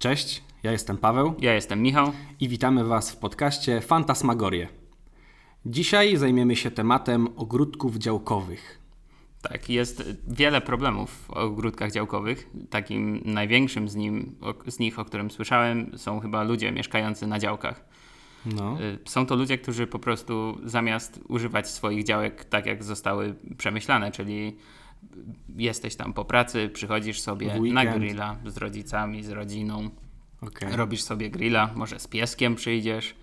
Cześć, ja jestem Paweł Ja jestem Michał. i witamy Was w podcaście Fantasmagorie. Dzisiaj zajmiemy się tematem ogródków działkowych. Tak, jest wiele problemów w ogródkach działkowych. Takim największym z, nim, z nich, o którym słyszałem, są chyba ludzie mieszkający na działkach. No, Y, Są to ludzie, którzy po prostu zamiast używać swoich działek tak, jak zostały przemyślane, czyli jesteś tam po pracy, przychodzisz sobie na grilla z rodzicami, z rodziną, okej. robisz sobie grilla, może z pieskiem przyjdziesz.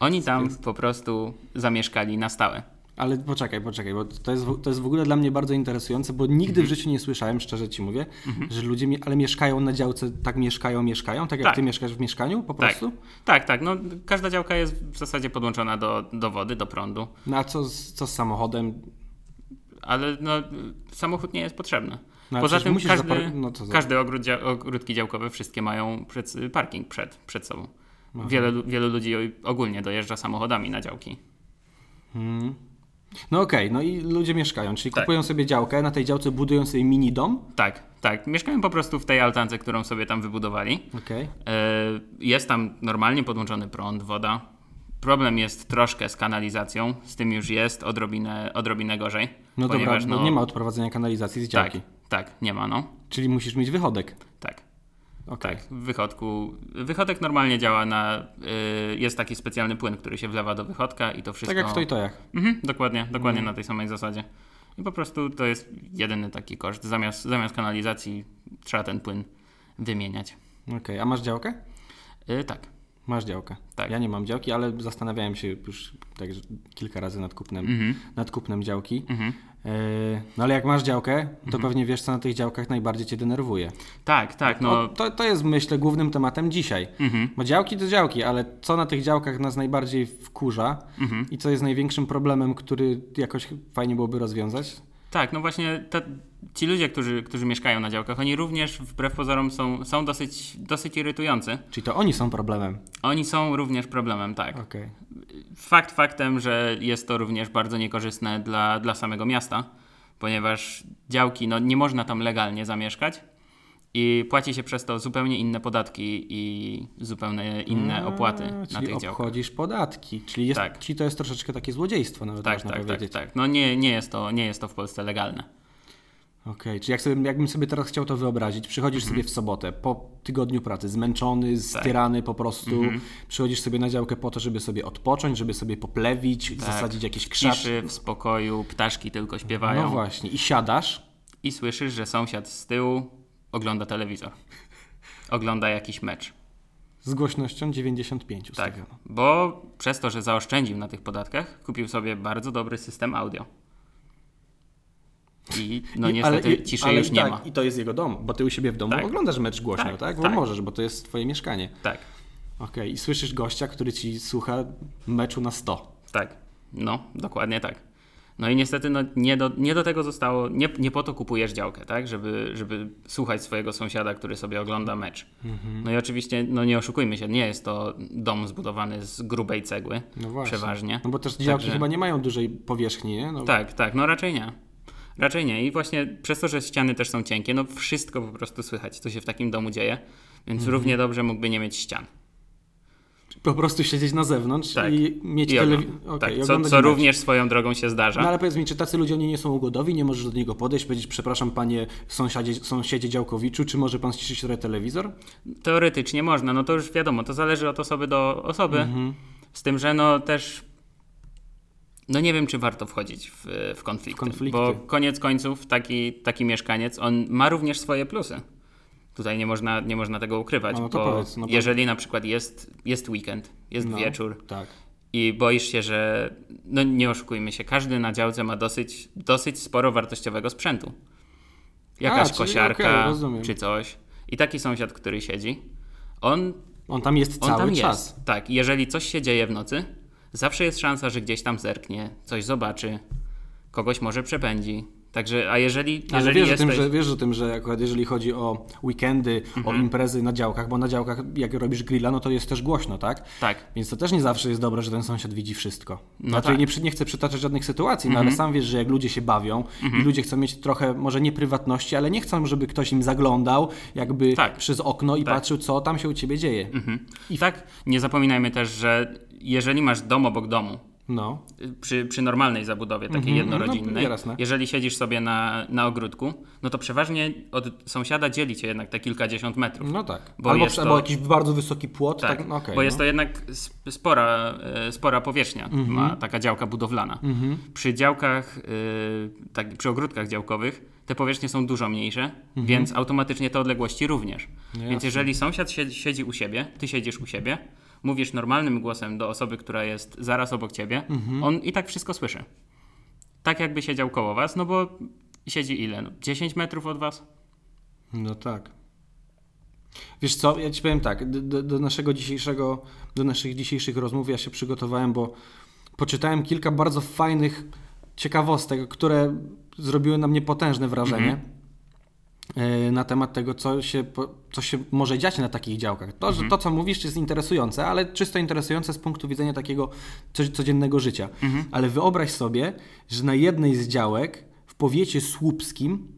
Oni tam po prostu zamieszkali na stałe. Ale poczekaj, poczekaj, bo to jest, w- to jest w ogóle dla mnie bardzo interesujące, bo nigdy Mhm. w życiu nie słyszałem, szczerze Ci mówię, że ludzie, ale mieszkają na działce, tak mieszkają, mieszkają, tak jak Tak. Ty mieszkasz w mieszkaniu po Tak, prostu? tak, tak. No, każda działka jest w zasadzie podłączona do, do wody, do prądu, No a co z, co z samochodem? Ale no, samochód nie jest potrzebny. No, Poza tym każdy, zapar- no każdy ogród, dzia- ogródki działkowe wszystkie mają przed, parking przed, przed sobą. Wiele, lu- wielu ludzi ogólnie dojeżdża samochodami na działki. No okej, no i ludzie mieszkają, czyli Tak. kupują sobie działkę, na tej działce budują sobie mini dom. Tak, tak. Mieszkają po prostu w tej altance, którą sobie tam wybudowali. E, Jest tam normalnie podłączony prąd, woda. Problem jest troszkę z kanalizacją, z tym już jest odrobinę, odrobinę gorzej. No ponieważ, dobra, no, nie ma odprowadzenia kanalizacji z Tak, działki. tak, nie ma, no. Czyli musisz mieć wychodek. Tak, Okej. tak. W wychodku. Wychodek normalnie działa na. Y, jest taki specjalny płyn, który się wlewa do wychodka i to wszystko. Tak jak w to i tojach. Mhm, dokładnie, dokładnie na tej samej zasadzie. I po prostu to jest jedyny taki koszt. Zamiast, zamiast kanalizacji trzeba ten płyn wymieniać. Okej, a masz działkę? Y, tak. Masz działkę. Tak. Ja nie mam działki, ale zastanawiałem się już tak kilka razy nad kupnem, Mhm. nad kupnem działki. Mhm. E, no ale jak masz działkę, to pewnie wiesz, co na tych działkach najbardziej cię denerwuje. Tak, tak, no. To, to jest, myślę, głównym tematem dzisiaj. Mhm. Bo działki to działki, ale co na tych działkach nas najbardziej wkurza Mhm. i co jest największym problemem, który jakoś fajnie byłoby rozwiązać? Tak, no właśnie te, ci ludzie, którzy, którzy mieszkają na działkach, oni również wbrew pozorom są, są dosyć, dosyć irytujący. Czyli to oni są problemem. Oni są również problemem, tak. Okej. Fakt faktem, że jest to również bardzo niekorzystne dla, dla samego miasta, ponieważ działki, no nie można tam legalnie zamieszkać i płaci się przez to zupełnie inne podatki i zupełnie inne A, opłaty na tych działkach. obchodzisz podatki. Czyli, jest, Tak. czyli to jest troszeczkę takie złodziejstwo nawet Tak, można tak, tak, powiedzieć. tak. No nie, nie, jest to, nie jest to w Polsce legalne. Okej, czyli jak sobie, jakbym sobie teraz chciał to wyobrazić, przychodzisz Mhm. sobie w sobotę po tygodniu pracy, zmęczony, styrany po prostu, Mhm. przychodzisz sobie na działkę po to, żeby sobie odpocząć, żeby sobie poplewić, Tak. zasadzić jakieś krzaczki. ciszy, w spokoju, ptaszki tylko śpiewają. No właśnie, i siadasz, i słyszysz, że sąsiad z tyłu ogląda telewizor. Ogląda jakiś mecz. z głośnością 95 Tak, ustawiono. bo przez to, że zaoszczędził na tych podatkach, kupił sobie bardzo dobry system audio. I no niestety ale, ciszy ale już nie tak, ma. I to jest jego dom, bo ty u siebie w domu Tak. oglądasz mecz głośno, tak? Tak, Bo tak. możesz, bo to jest twoje mieszkanie. Tak, Okej, i słyszysz gościa, który ci słucha meczu na 100. tak. No, dokładnie tak. No i niestety no, nie, do, nie do tego zostało, nie, nie po to kupujesz działkę, tak? Żeby, żeby słuchać swojego sąsiada, który sobie ogląda mecz. Mhm. No i oczywiście, no nie oszukujmy się, nie jest to dom zbudowany z grubej cegły, No właśnie. przeważnie. No bo też działki Także- chyba nie mają dużej powierzchni, nie? No, Tak, tak, no raczej nie. Raczej nie. I właśnie przez to, że ściany też są cienkie, no wszystko po prostu słychać, co się w takim domu dzieje, więc Mhm. równie dobrze mógłby nie mieć ścian. Po prostu siedzieć na zewnątrz Tak. i mieć I telewizor. ogl- tak, co, co również swoją drogą się zdarza. No ale powiedz mi, czy tacy ludzie oni nie są ugodowi? Nie możesz do niego podejść, powiedzieć, przepraszam panie sąsiadzie, sąsiedzie działkowiczu, czy może pan ściszyć trochę telewizor? Teoretycznie można, no to już wiadomo, to zależy od osoby do osoby, Mhm. z tym, że no też no nie wiem, czy warto wchodzić w, w konflikty, konflikty. bo koniec końców taki, taki mieszkaniec, on ma również swoje plusy. Tutaj nie można, nie można tego ukrywać, No to bo powiedz, no jeżeli na przykład jest, jest weekend, jest No, wieczór Tak. i boisz się, że no nie oszukujmy się, każdy na działce ma dosyć, dosyć sporo wartościowego sprzętu. Jakaś czyli kosiarka rozumiem. czy coś. I taki sąsiad, który siedzi, on On tam jest on cały tam czas. jest. Tak, jeżeli coś się dzieje w nocy, zawsze jest szansa, że gdzieś tam zerknie, coś zobaczy, kogoś może przepędzi, Także, a jeżeli, Ale jeżeli wiesz, jesteś... o tym, że, wiesz o tym, że akurat jeżeli chodzi o weekendy, Mhm. o imprezy na działkach, bo na działkach jak robisz grilla, no to jest też głośno, tak? Tak. Więc to też nie zawsze jest dobre, że ten sąsiad widzi wszystko. No znaczy, tak. nie, nie chcę przytaczać żadnych sytuacji, no ale sam wiesz, że jak ludzie się bawią i ludzie chcą mieć trochę, może nie prywatności, ale nie chcą, żeby ktoś im zaglądał jakby Tak. przez okno i Tak. patrzył, co tam się u ciebie dzieje. I tak, nie zapominajmy też, że jeżeli masz dom obok domu, No. przy, przy normalnej zabudowie, takiej jednorodzinnej, no, jasne. jeżeli siedzisz sobie na, na ogródku, no to przeważnie od sąsiada dzieli cię jednak te kilkadziesiąt metrów. No tak. Bo albo, jest albo to- jakiś bardzo wysoki płot, tak, Tak, no okej, bo jest no. to jednak sp- spora, e, spora powierzchnia, ma taka działka budowlana. Przy działkach, e, tak, przy ogródkach działkowych te powierzchnie są dużo mniejsze, więc automatycznie te odległości również. Więc jasne. jeżeli sąsiad siedzi, siedzi u siebie, ty siedzisz u siebie, mówisz normalnym głosem do osoby, która jest zaraz obok ciebie, on i tak wszystko słyszy. Tak jakby siedział koło was, no bo siedzi ile? No, 10 metrów od was? No tak. Wiesz co, ja ci powiem tak, do, do, naszego dzisiejszego, do naszych dzisiejszych rozmów ja się przygotowałem, bo poczytałem kilka bardzo fajnych ciekawostek, które zrobiły na mnie potężne wrażenie e, na temat tego, co się, co się może dziać na takich działkach. To, że to, co mówisz, jest interesujące, ale czysto interesujące z punktu widzenia takiego co- codziennego życia. Ale wyobraź sobie, że na jednej z działek w powiecie słupskim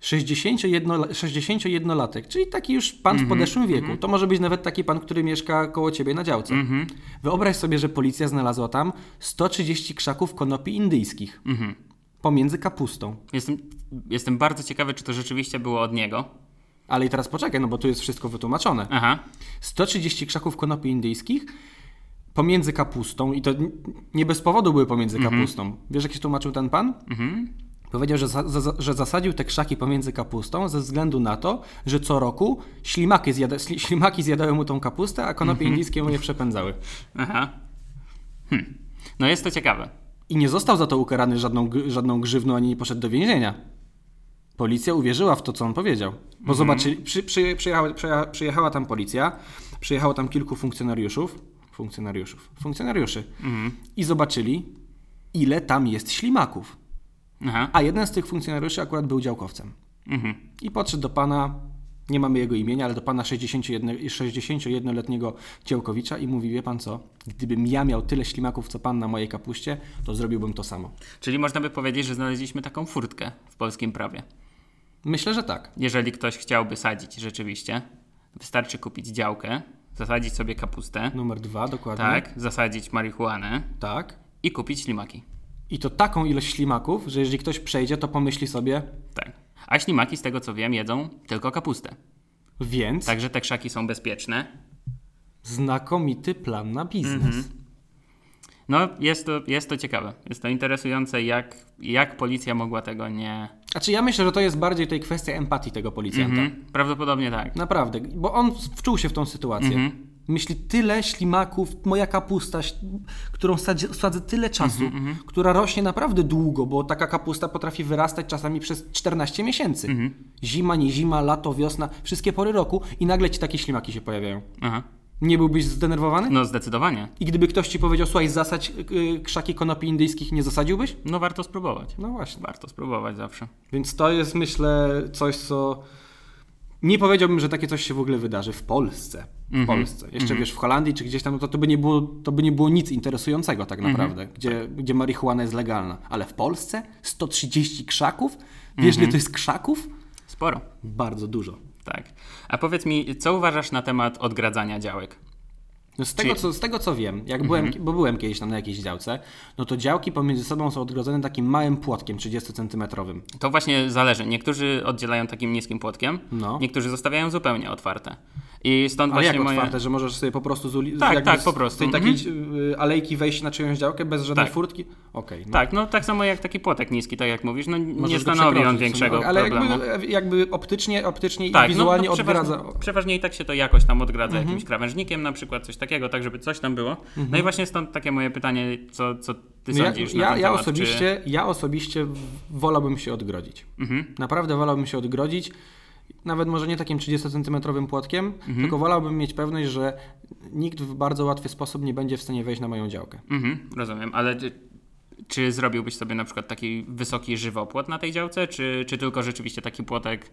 61, 61-latek, czyli taki już pan w podeszłym wieku. To może być nawet taki pan, który mieszka koło ciebie na działce. Wyobraź sobie, że policja znalazła tam 130 krzaków konopi indyjskich pomiędzy kapustą. Jestem, jestem bardzo ciekawy, czy to rzeczywiście było od niego. Ale i teraz poczekaj, no bo tu jest wszystko wytłumaczone. Aha. 130 krzaków konopi indyjskich pomiędzy kapustą i to nie bez powodu były pomiędzy kapustą. Wiesz, jak się tłumaczył ten pan? Powiedział, że, za, za, że zasadził te krzaki pomiędzy kapustą ze względu na to, że co roku ślimaki, zjada, śli- ślimaki zjadały mu tą kapustę, a konopie indyjskie mu je przepędzały. Aha. Hm. No jest to ciekawe. I nie został za to ukarany żadną, żadną grzywną, ani nie poszedł do więzienia. Policja uwierzyła w to, co on powiedział. Bo zobaczyli, przy, przy, przyjechała, przyjecha- przyjechała tam policja, przyjechało tam kilku funkcjonariuszów, funkcjonariuszów, funkcjonariuszy i zobaczyli, ile tam jest ślimaków. Aha. A jeden z tych funkcjonariuszy akurat był działkowcem. Mhm. I podszedł do pana, nie mamy jego imienia, ale do pana 61, 61-letniego działkowicza i mówi, wie pan co, gdybym ja miał tyle ślimaków, co pan na mojej kapuście, to zrobiłbym to samo. Czyli można by powiedzieć, że znaleźliśmy taką furtkę w polskim prawie. Myślę, że tak. Jeżeli ktoś chciałby sadzić rzeczywiście, wystarczy kupić działkę, zasadzić sobie kapustę, Numer dwa, dokładnie. tak, zasadzić marihuanę Tak. i kupić ślimaki. I to taką ilość ślimaków, że jeżeli ktoś przejdzie, to pomyśli sobie, Tak. A ślimaki, z tego co wiem, jedzą tylko kapustę. więc Także te krzaki są bezpieczne. znakomity plan na biznes. No, jest to, jest to ciekawe. Jest to interesujące, jak, jak policja mogła tego nie. Znaczy ja myślę, że to jest bardziej tutaj kwestia empatii tego policjanta. Mhm. Prawdopodobnie tak. Naprawdę, bo on wczuł się w tą sytuację. Mhm. Myśli, tyle ślimaków, moja kapusta, którą sadzi- sadzę tyle czasu, Mhm, która rośnie naprawdę długo, bo taka kapusta potrafi wyrastać czasami przez 14 miesięcy. Mhm. Zima, nie zima, lato, wiosna, wszystkie pory roku i nagle ci takie ślimaki się pojawiają. Aha. Nie byłbyś zdenerwowany? No, zdecydowanie. I gdyby ktoś ci powiedział, słuchaj, zasadź y, krzaki konopi indyjskich, nie zasadziłbyś? No, warto spróbować. No właśnie. Warto spróbować zawsze. Więc to jest, myślę, coś, co. Nie powiedziałbym, że takie coś się w ogóle wydarzy w Polsce. W Polsce. Jeszcze wiesz, w Holandii czy gdzieś tam, no to, to, by nie było, to by nie było nic interesującego tak naprawdę, gdzie, gdzie marihuana jest legalna. Ale w Polsce 130 krzaków? Wiesz, ile to jest krzaków? Sporo. Bardzo dużo. Tak. A powiedz mi, co uważasz na temat odgradzania działek? No z, tego, co, z tego co wiem, jak byłem, bo byłem kiedyś tam na jakiejś działce, no to działki pomiędzy sobą są odgrodzone takim małym płotkiem 30-centymetrowym. To właśnie zależy. Niektórzy oddzielają takim niskim płotkiem, No. niektórzy zostawiają zupełnie otwarte. I stąd Ale właśnie jak moje... otwarte, że możesz sobie po prostu z uli- Tak, tak, z po prostu. tej Mhm. takiej y, alejki wejść na czyjąś działkę bez żadnej Tak. furtki? Okej. no. Tak, no tak samo jak taki płotek niski, tak jak mówisz, no nie Możesz go stanowi on większego no, Ale problemu. jakby, jakby optycznie, optycznie tak, i wizualnie no, no, odgradza. przeważnie, przeważnie i tak się to jakoś tam odgradza Mhm. jakimś krawężnikiem na przykład, coś takiego, tak żeby coś tam było. No i właśnie stąd takie moje pytanie, co, co ty No ja, sądzisz ja, ten ja, temat? osobiście, ja osobiście wolałbym się odgrodzić. Mhm. Naprawdę wolałbym się odgrodzić. Nawet może nie takim 30-centymetrowym płotkiem, Mhm. tylko wolałbym mieć pewność, że nikt w bardzo łatwy sposób nie będzie w stanie wejść na moją działkę. Mhm, rozumiem, ale czy, Czy zrobiłbyś sobie na przykład taki wysoki żywopłot na tej działce, czy, czy tylko rzeczywiście taki płotek,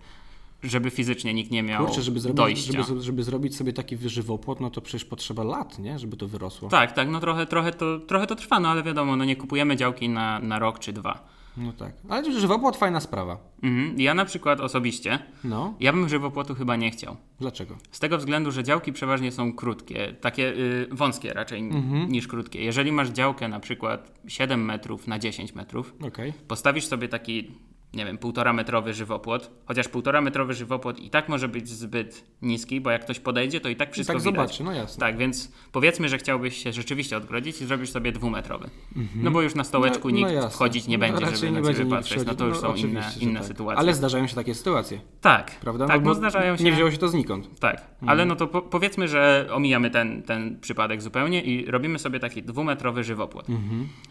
żeby fizycznie nikt nie miał Kurczę, żeby zrobić, dojścia? żeby, żeby zrobić sobie taki żywopłot, no to przecież potrzeba lat, nie? Żeby to wyrosło. Tak, tak, no trochę, trochę, to, trochę to trwa, no ale wiadomo, no nie kupujemy działki na, na rok czy dwa. No tak. Ale żywopłot fajna sprawa. Mhm. Ja na przykład osobiście, No, ja bym żywopłotu chyba nie chciał. dlaczego? Z tego względu, że działki przeważnie są krótkie, takie y, wąskie raczej Mhm. niż krótkie. Jeżeli masz działkę na przykład 7 metrów na 10 metrów, Okej. postawisz sobie taki, nie wiem, półtora metrowy żywopłot, chociaż półtora metrowy żywopłot i tak może być zbyt niski, bo jak ktoś podejdzie, to i tak I wszystko tak widać. zobaczy, no jasne. Tak, więc powiedzmy, że chciałbyś się rzeczywiście odgrodzić i zrobisz sobie dwumetrowy. No bo już na stołeczku No- no nikt jasne. wchodzić nie No, będzie, raczej żeby nie na ciebie patrzeć. No to już wchodził. są inne, inne tak. sytuacje. Ale zdarzają się takie sytuacje, tak, prawda? tak, bo no zdarzają się. Nie wzięło się to znikąd. Tak, Mhm. ale no to po, powiedzmy, że omijamy ten, ten przypadek zupełnie i robimy sobie taki dwumetrowy żywopłot. Mhm. I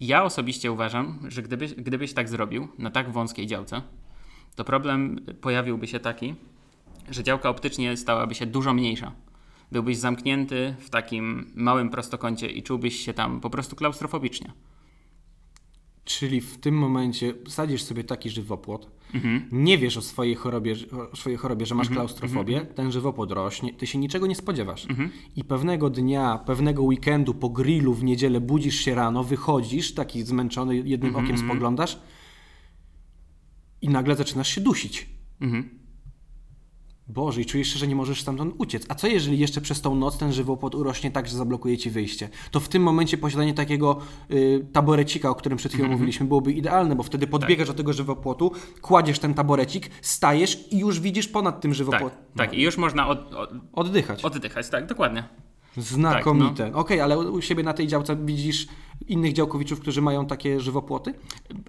ja osobiście uważam, że gdybyś, gdybyś tak zrobił na tak wąskiej działce, to problem pojawiłby się taki, że działka optycznie stałaby się dużo mniejsza. Byłbyś zamknięty w takim małym prostokącie i czułbyś się tam po prostu klaustrofobicznie. Czyli w tym momencie sadzisz sobie taki żywopłot, Mhm. nie wiesz o swojej chorobie, o swojej chorobie że masz klaustrofobię, Mhm. ten żywopłot rośnie, ty się niczego nie spodziewasz. I pewnego dnia, pewnego weekendu po grillu w niedzielę budzisz się rano, wychodzisz, taki zmęczony, jednym Mhm, okiem spoglądasz i nagle zaczynasz się dusić. Mhm. Boże, i czujesz się, że nie możesz stamtąd uciec. A co jeżeli jeszcze przez tą noc ten żywopłot urośnie tak, że zablokuje ci wyjście? To w tym momencie posiadanie takiego y, taborecika, o którym przed chwilą Mhm. mówiliśmy, byłoby idealne, bo wtedy podbiegasz do tego żywopłotu, kładziesz ten taborecik, stajesz i już widzisz ponad tym Tak, żywopłotem. tak. I już można od, od, Oddychać. oddychać, tak, dokładnie. Znakomite. Tak, Okej, ale u siebie na tej działce widzisz innych działkowiczów, którzy mają takie żywopłoty?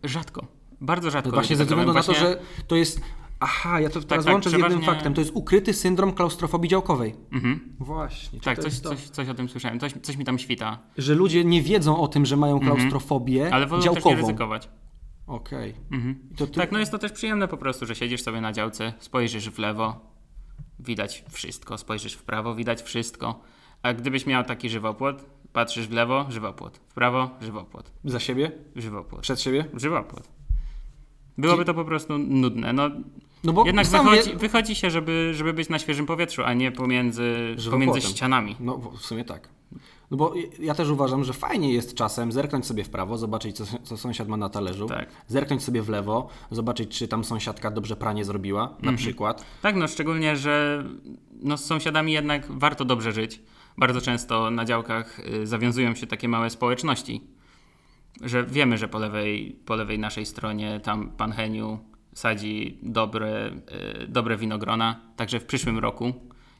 Rzadko. Bardzo rzadko. Właśnie ludzie ze tak względu na to, Właśnie- że to jest... Aha, ja to teraz tak, łączę z jednym faktem. To jest ukryty syndrom klaustrofobii działkowej. Mhm. Właśnie. Tak, coś, coś, coś o tym słyszałem. Coś, coś mi tam świta. Że ludzie nie wiedzą o tym, że mają klaustrofobię Mhm. Ale wolą działkową. też nie ryzykować. Okej. Mhm. I To ty... Tak, no jest to też przyjemne po prostu, że siedzisz sobie na działce, spojrzysz w lewo, widać wszystko, spojrzysz w prawo, widać wszystko. A gdybyś miał taki żywopłot, patrzysz w lewo, żywopłot, w prawo, żywopłot, Za siebie? żywopłot, Przed siebie? żywopłot. Byłoby to po prostu nudne. No, No bo jednak wychodzi, wychodzi się, żeby, żeby być na świeżym powietrzu, a nie pomiędzy, pomiędzy ścianami. No w sumie tak. No bo ja też uważam, że fajnie jest czasem zerknąć sobie w prawo, zobaczyć co, co sąsiad ma na talerzu, Tak. zerknąć sobie w lewo, zobaczyć czy tam sąsiadka dobrze pranie zrobiła, na Mhm. przykład. Tak, no szczególnie, że no, z sąsiadami jednak warto dobrze żyć. Bardzo często na działkach y, zawiązują się takie małe społeczności, że wiemy, że po lewej, po lewej naszej stronie tam pan Heniu sadzi dobre, y, dobre winogrona, także w przyszłym roku,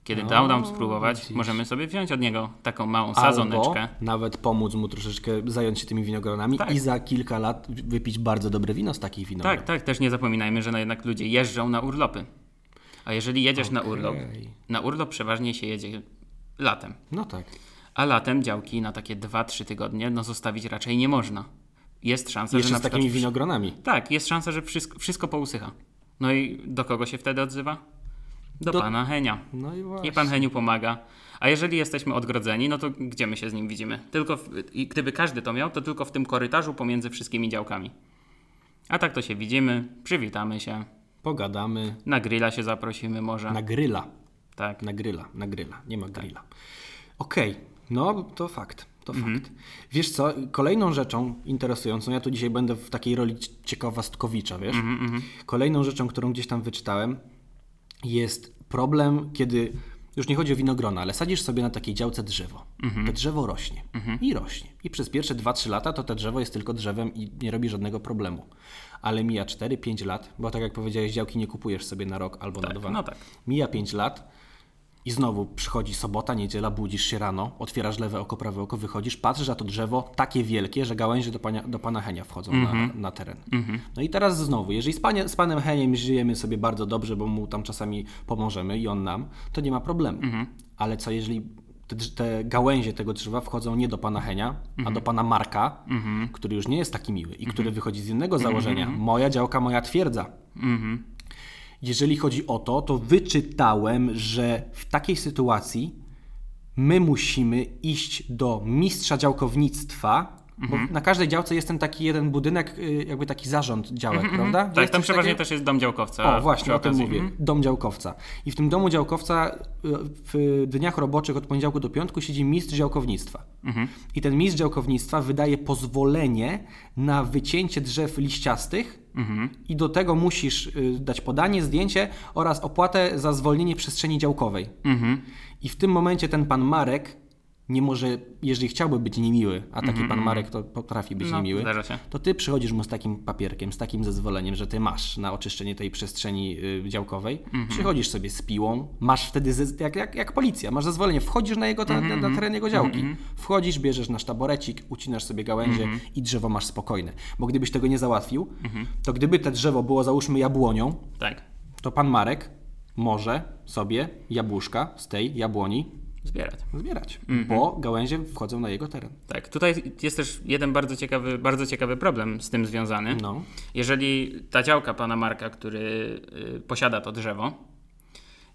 kiedy No, dał nam spróbować, widzisz. możemy sobie wziąć od niego taką małą Albo sadzoneczkę. nawet pomóc mu troszeczkę zająć się tymi winogronami Tak. i za kilka lat wypić bardzo dobre wino z takich winogron. Tak, tak, też nie zapominajmy, że no jednak ludzie jeżdżą na urlopy. A jeżeli jedziesz na urlop, na urlop przeważnie się jedzie latem. No tak. A latem działki na takie 2-3 tygodnie no zostawić raczej nie można. Jest szansa, Jeszcze że na z takimi przykład... winogronami. Tak, jest szansa, że wszystko, wszystko pousycha. No i do kogo się wtedy odzywa? Do, Do- pana Henia. No i właśnie. I pan Heniu pomaga. A jeżeli jesteśmy odgrodzeni, no to gdzie my się z nim widzimy? Tylko w, gdyby każdy to miał, to tylko w tym korytarzu pomiędzy wszystkimi działkami. A tak to się widzimy, przywitamy się, Pogadamy. na grilla się zaprosimy może. Na gryla. Tak. Na gryla, na gryla. Nie ma grilla. Okej, no to fakt. To fakt. Wiesz co, kolejną rzeczą interesującą, ja tu dzisiaj będę w takiej roli cie- ciekawostkowicza, wiesz? Kolejną rzeczą, którą gdzieś tam wyczytałem, jest problem, kiedy już nie chodzi o winogrona, ale sadzisz sobie na takiej działce drzewo. To drzewo rośnie i rośnie. I przez pierwsze 2-3 lata to to drzewo jest tylko drzewem i nie robi żadnego problemu. Ale mija 4-5 lat, bo tak jak powiedziałeś, działki nie kupujesz sobie na rok albo na dwa. no tak. Mija 5 lat i znowu przychodzi sobota, niedziela, budzisz się rano, otwierasz lewe oko, prawe oko, wychodzisz, patrzysz, a to drzewo takie wielkie, że gałęzie do, pana, do pana Henia wchodzą Mhm. na, na teren. No i teraz znowu, jeżeli z, panie, z panem Heniem żyjemy sobie bardzo dobrze, bo mu tam czasami pomożemy i on nam, to nie ma problemu. Mhm. Ale co jeżeli te, te gałęzie tego drzewa wchodzą nie do pana Henia, a do pana Marka, Mhm. który już nie jest taki miły i który wychodzi z innego założenia. Moja działka, moja twierdza. Mhm. Jeżeli chodzi o to, to wyczytałem, że w takiej sytuacji my musimy iść do mistrza działkownictwa Bo na każdej działce jest ten taki jeden budynek, y, jakby taki zarząd działek, prawda? Tak, Jest tam przeważnie takiego? też jest dom działkowca. O, właśnie o tym mówię. Mhm. Dom działkowca. I w tym domu działkowca y, w dniach roboczych od poniedziałku do piątku siedzi mistrz działkownictwa. Mhm. I ten mistrz działkownictwa wydaje pozwolenie na wycięcie drzew liściastych Mhm. i do tego musisz y, dać podanie, zdjęcie oraz opłatę za zwolnienie przestrzeni działkowej. Mhm. I w tym momencie ten pan Marek nie może, jeżeli chciałby być niemiły, a taki pan Marek to potrafi być Mhm, No, niemiły, to ty przychodzisz mu z takim papierkiem, z takim zezwoleniem, że ty masz na oczyszczenie tej przestrzeni y, działkowej. Mhm. Przychodzisz sobie z piłą, masz wtedy, jak, jak, jak policja, masz zezwolenie, wchodzisz na, jego, Mhm, na, na teren jego działki. Wchodzisz, bierzesz nasz taborecik, ucinasz sobie gałęzie Mhm. i drzewo masz spokojne. Bo gdybyś tego nie załatwił, to gdyby te drzewo było załóżmy jabłonią, Tak, to pan Marek może sobie jabłuszka z tej jabłoni zbierać. zbierać, Mhm. bo gałęzie wchodzą na jego teren. Tak, tutaj jest też jeden bardzo ciekawy, bardzo ciekawy problem z tym związany. No. Jeżeli ta działka pana Marka, który y, posiada to drzewo,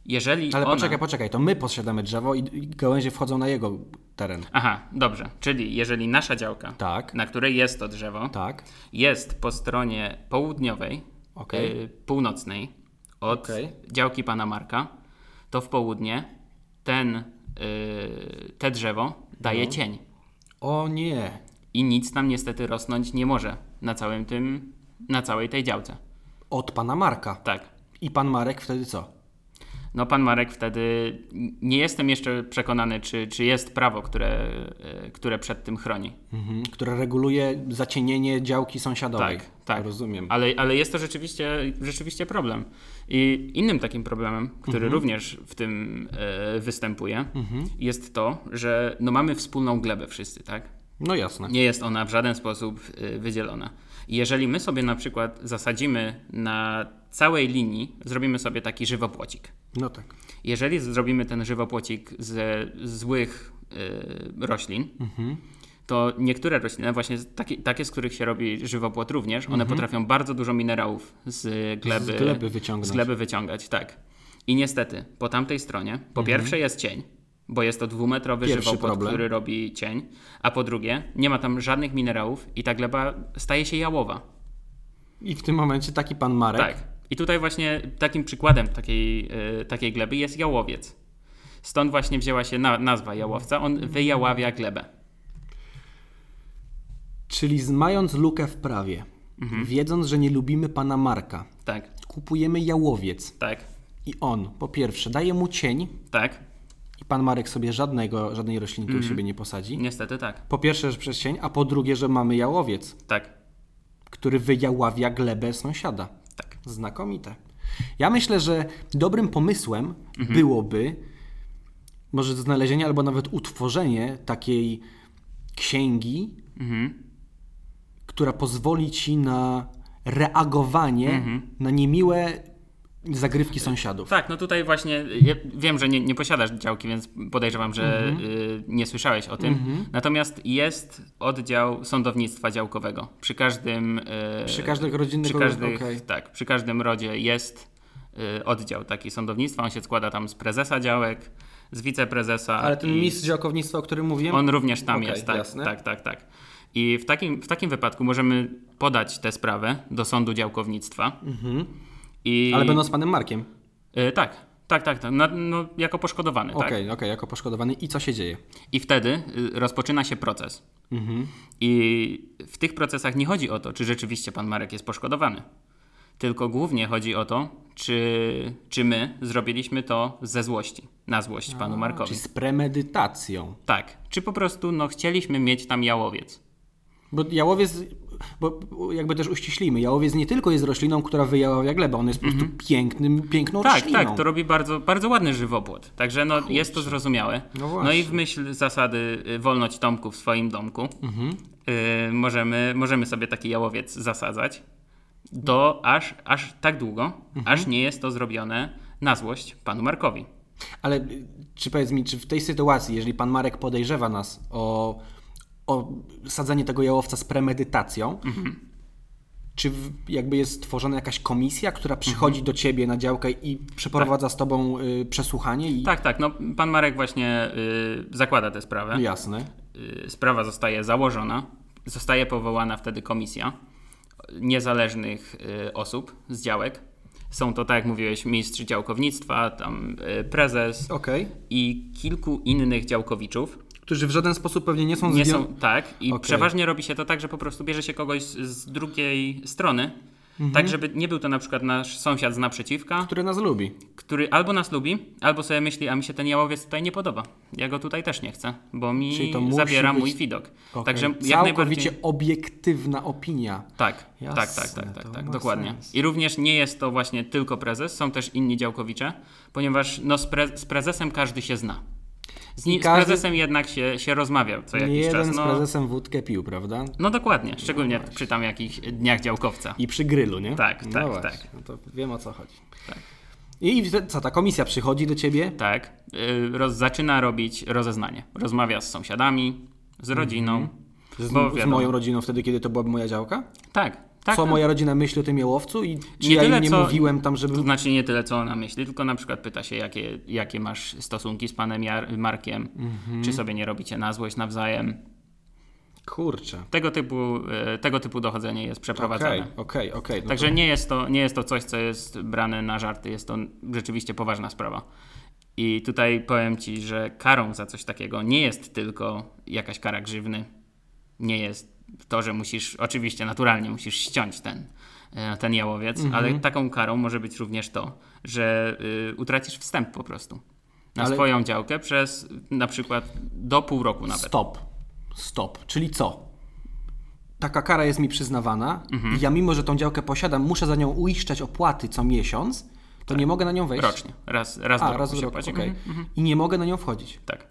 jeżeli Ale ona... poczekaj, poczekaj, to my posiadamy drzewo i, gałęzie wchodzą na jego teren. Aha, dobrze. Czyli jeżeli nasza działka, Tak. na której jest to drzewo, Tak. jest po stronie południowej, Okej. y, północnej od Okej. działki pana Marka, to w południe ten, te drzewo daje No. cień. O nie. I nic tam niestety rosnąć nie może na całym tym, na całej tej działce. Od pana Marka. Tak. I pan Marek wtedy co? No pan Marek wtedy, nie jestem jeszcze przekonany, czy, czy jest prawo, które, y, które przed tym chroni. Mhm. Które reguluje zacienienie działki sąsiadowej. Tak, tak. Rozumiem. Ale, ale jest to rzeczywiście, rzeczywiście problem. I innym takim problemem, który Mhm. również w tym e, występuje, jest to, że no mamy wspólną glebę wszyscy, tak? No jasne. Nie jest ona w żaden sposób e, wydzielona. Jeżeli my sobie na przykład zasadzimy na całej linii, zrobimy sobie taki żywopłocik. No tak. Jeżeli zrobimy ten żywopłocik ze złych e, roślin, Mhm. To niektóre rośliny, właśnie takie, takie, z których się robi żywopłot również, one potrafią bardzo dużo minerałów z gleby, Mhm. Z gleby wyciągnąć. Z gleby wyciągać, tak. I niestety, po tamtej stronie, po pierwsze jest cień, bo jest to dwumetrowy Mhm. Pierwszy żywopłot, problem. który robi cień, a po drugie, nie ma tam żadnych minerałów i ta gleba staje się jałowa. I w tym momencie taki pan Marek. Tak. I tutaj właśnie takim przykładem takiej, e, takiej gleby jest jałowiec. Stąd właśnie wzięła się na, nazwa jałowca. On wyjaławia glebę. Czyli mając lukę w prawie, Mhm. wiedząc, że nie lubimy pana Marka, Tak, kupujemy jałowiec. tak, I on, po pierwsze, daje mu cień tak. i pan Marek sobie żadnego, żadnej roślinki Mhm. u siebie nie posadzi. Niestety tak. Po pierwsze, że przez cień, a po drugie, że mamy jałowiec, Tak, który wyjaławia glebę sąsiada. tak. Znakomite. Ja myślę, że dobrym pomysłem Mhm. byłoby może znalezienie albo nawet utworzenie takiej księgi, Mhm. Która pozwoli ci na reagowanie Mhm. na niemiłe zagrywki sąsiadów. Tak, no tutaj właśnie ja wiem, że nie, nie posiadasz działki, więc podejrzewam, że Mhm. y, nie słyszałeś o tym. Natomiast jest oddział sądownictwa działkowego. Przy każdym y, Przy każdych rodzinnych przy każdych, okej. tak, przy każdym rodzie jest y, oddział taki sądownictwa. On się składa tam z prezesa działek, z wiceprezesa. Ale ten i mistrz działkownictwa, o którym mówiłem, On również tam Okej, jest, tak, jasne. tak, tak, tak. I w takim, w takim wypadku możemy podać tę sprawę do sądu działkownictwa. I, Mhm. ale będąc z panem Markiem. Y, tak, tak, tak, tak. No, no, jako poszkodowany, Okej, tak. okej, jako poszkodowany. I co się dzieje? I wtedy y, rozpoczyna się proces. Mhm. I w tych procesach nie chodzi o to, czy rzeczywiście pan Marek jest poszkodowany. Tylko głównie chodzi o to, czy, czy my zrobiliśmy to ze złości, na złość panu Markowi. Czyli z premedytacją. Tak. Czy po prostu no, chcieliśmy mieć tam jałowiec. Bo jałowiec, bo jakby też uściślimy, jałowiec nie tylko jest rośliną, która wyjaławia glebę, on jest po prostu pięknym, piękną Tak, rośliną. tak, to robi bardzo, bardzo ładny żywopłot. Także no, jest to zrozumiałe. No No, i w myśl zasady y, wolność Tomku w swoim domku Mhm. y, możemy, możemy sobie taki jałowiec zasadzać do aż, aż tak długo, Mhm. aż nie jest to zrobione na złość panu Markowi. Ale y, czy powiedz mi, czy w tej sytuacji, jeżeli pan Marek podejrzewa nas o sadzenie tego jałowca z premedytacją, Mhm. czy jakby jest stworzona jakaś komisja, która przychodzi Mhm. do ciebie na działkę i przeprowadza z tobą y, przesłuchanie? I... Tak, tak, no pan Marek właśnie y, zakłada tę sprawę. Jasne. y, sprawa zostaje założona zostaje powołana wtedy komisja niezależnych y, osób z działek. Są to, tak jak mówiłeś, mistrz działkownictwa, tam y, prezes Okej. i kilku innych działkowiczów. Którzy w żaden sposób pewnie nie są Nie zwią- są, tak, i Okej. przeważnie robi się to tak, że po prostu bierze się kogoś z, z drugiej strony, Mhm. tak żeby nie był to na przykład nasz sąsiad z naprzeciwka, Który nas lubi. który albo nas lubi, albo sobie myśli, a mi się ten jałowiec tutaj nie podoba. Ja go tutaj też nie chcę, bo mi zabiera być- mój widok. Okej. Także jak Całkowicie najbardziej... obiektywna opinia. Tak, Jasne, tak, tak, tak, tak, to tak ma dokładnie. sens. I również nie jest to właśnie tylko prezes, są też inni działkowicze, ponieważ no, z, pre, z prezesem każdy się zna. Z, ni- każdy- z prezesem jednak się, się rozmawia co jakiś jeden czas. z No, prezesem wódkę pił, prawda? no dokładnie, szczególnie przy tam jakichś dniach działkowca. I przy grylu, nie? Tak, no tak, właśnie, tak. No to wiem o co chodzi. Tak. I co, ta komisja przychodzi do ciebie? Tak, y, roz, zaczyna robić rozeznanie. Rozmawia z sąsiadami, z rodziną. Z, Bo z wiadomo. moją rodziną wtedy, kiedy to byłaby moja działka? Tak, tak. co tak. moja rodzina myśli o tym jałowcu i czy Nie ja tyle, im nie co- mówiłem tam, żeby... To znaczy nie tyle, co ona myśli, tylko na przykład pyta się, jakie, jakie masz stosunki z panem Jar- Markiem, Mhm. czy sobie nie robicie na złość nawzajem. Kurczę. Tego typu, e, tego typu dochodzenie jest przeprowadzane. Okej, okej, okej. No Także to- nie, jest to, nie jest to coś, co jest brane na żarty, jest to rzeczywiście poważna sprawa. I tutaj powiem Ci, że karą za coś takiego nie jest tylko jakaś kara grzywny, nie jest to, że musisz, oczywiście naturalnie musisz ściąć ten, e, ten jałowiec, Mhm. ale taką karą może być również to, że y, utracisz wstęp po prostu na Ale- swoją działkę przez na przykład do pół roku nawet. Stop. Stop. Czyli co? Taka kara jest mi przyznawana Mhm. i ja mimo, że tą działkę posiadam, muszę za nią uiszczać opłaty co miesiąc, to nie mogę na nią wejść. Rocznie, raz, raz A, do roku raz roku, płaci. okej. Mhm. I nie mogę na nią wchodzić. Tak.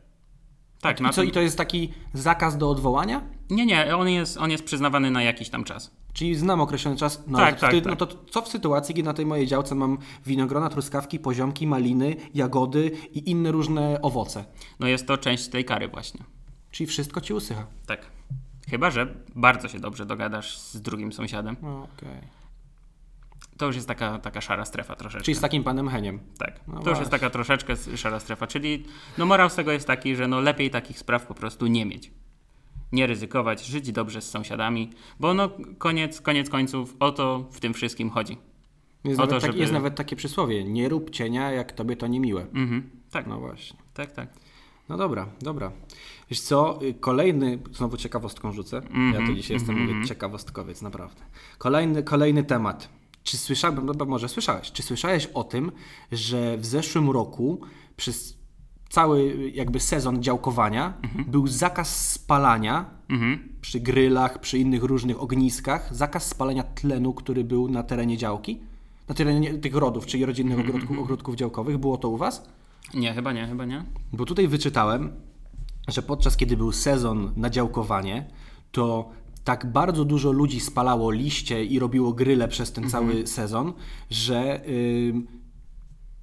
Tak, I co, tym- i to jest taki zakaz do odwołania? Nie, nie, on jest, on jest przyznawany na jakiś tam czas. Czyli znam określony czas. No, Tak, tak, wtedy, tak. No to co w sytuacji, kiedy na tej mojej działce mam winogrona, truskawki, poziomki, maliny, jagody i inne różne owoce? No jest to część tej kary właśnie. Czyli wszystko ci usycha. Tak. Chyba, że bardzo się dobrze dogadasz z drugim sąsiadem. No, okej. To już jest taka, taka szara strefa troszeczkę. Czyli z takim panem Heniem. Tak. No to już właśnie. jest taka troszeczkę szara strefa. Czyli no morał z tego jest taki, że no lepiej takich spraw po prostu nie mieć. Nie ryzykować, żyć dobrze z sąsiadami, bo no koniec, koniec końców o to w tym wszystkim chodzi. Jest, O nawet, to, tak, żeby- jest nawet takie przysłowie. Nie rób cienia, jak tobie to niemiłe. Mhm. Tak, No właśnie. tak, tak. No dobra, dobra. Wiesz co, y, kolejny, znowu ciekawostką rzucę. Mhm, Ja to dzisiaj jestem, mówię, ciekawostkowiec, naprawdę. Kolejny, kolejny temat. Czy słyszałem, może słyszałeś, czy słyszałeś o tym, że w zeszłym roku przez cały jakby sezon działkowania był zakaz spalania Mhm. przy grylach, przy innych różnych ogniskach, zakaz spalania tlenu, który był na terenie działki? Na terenie tych rodów, czyli rodzinnych ogródków, ogródków działkowych. Było to u Was? Nie, chyba nie, chyba nie. Bo tutaj wyczytałem, że podczas kiedy był sezon na działkowanie, to tak bardzo dużo ludzi spalało liście i robiło gryle przez ten cały sezon, że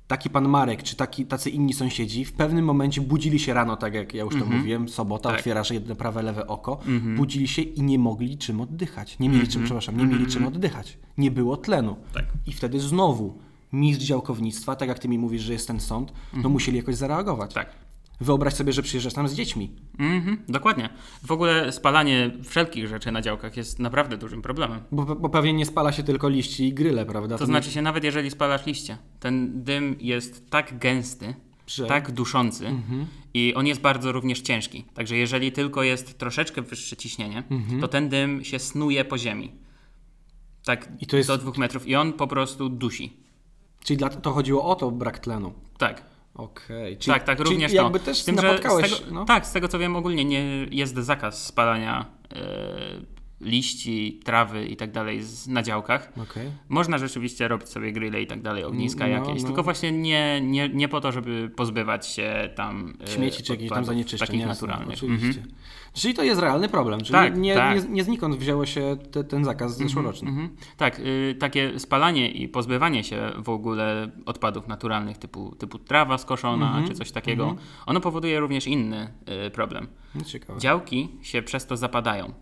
taki pan Marek czy taki, tacy inni sąsiedzi w pewnym momencie budzili się rano, tak jak ja już to mówiłem, sobota, Tak. otwierasz jedno prawe, lewe oko, budzili się i nie mogli czym oddychać. Nie mieli czym, przepraszam, nie mieli czym oddychać. Nie było tlenu. Tak. I wtedy znowu mistrz działkownictwa, tak jak ty mi mówisz, że jest ten sąd, no musieli jakoś zareagować. Tak. Wyobraź sobie, że przyjeżdżasz tam z dziećmi. Mhm, dokładnie. W ogóle spalanie wszelkich rzeczy na działkach jest naprawdę dużym problemem. Bo, bo pewnie nie spala się tylko liści i gryle, prawda? To znaczy się, nawet jeżeli spalasz liście, ten dym jest tak gęsty, Że- tak duszący i on jest bardzo również ciężki. Także jeżeli tylko jest troszeczkę wyższe ciśnienie, to ten dym się snuje po ziemi. Tak I to jest- do dwóch metrów i on po prostu dusi. Czyli to chodziło o to, brak tlenu. Tak, Okej. Czyli- tak, tak, czyli również jakby to. też Z tym, napotkałeś... z tego, no. Tak, z tego co wiem ogólnie nie jest zakaz spalania e, liści, trawy i tak dalej z- na działkach. Okej. Można rzeczywiście robić sobie grille i tak dalej, ogniska No, jakieś, no. tylko właśnie nie, nie, nie po to, żeby pozbywać się tam e, Śmieci czy jakieś tam zanieczyszczeń. takich jasne, naturalnych. Oczywiście. Mhm. Czyli to jest realny problem. Czyli Tak, nie, tak. Nie, nie znikąd wzięło się te, ten zakaz zeszłoroczny. Mhm. Tak, y, takie spalanie i pozbywanie się w ogóle odpadów naturalnych typu, typu trawa skoszona Mhm. czy coś takiego, ono powoduje również inny y, problem. No, ciekawe. Działki się przez to zapadają.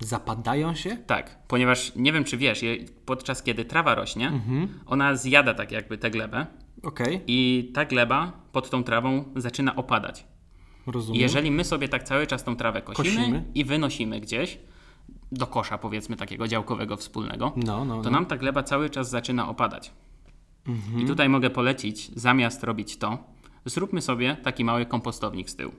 Zapadają się? Tak, ponieważ nie wiem czy wiesz, podczas kiedy trawa rośnie, ona zjada tak jakby tę glebę Okej, i ta gleba pod tą trawą zaczyna opadać. Rozumiem. jeżeli my sobie tak cały czas tą trawę kosimy, Kosimy. i wynosimy gdzieś, do kosza, powiedzmy, takiego działkowego wspólnego, No, no, to no. nam ta gleba cały czas zaczyna opadać. I tutaj mogę polecić, zamiast robić to, zróbmy sobie taki mały kompostownik z tyłu.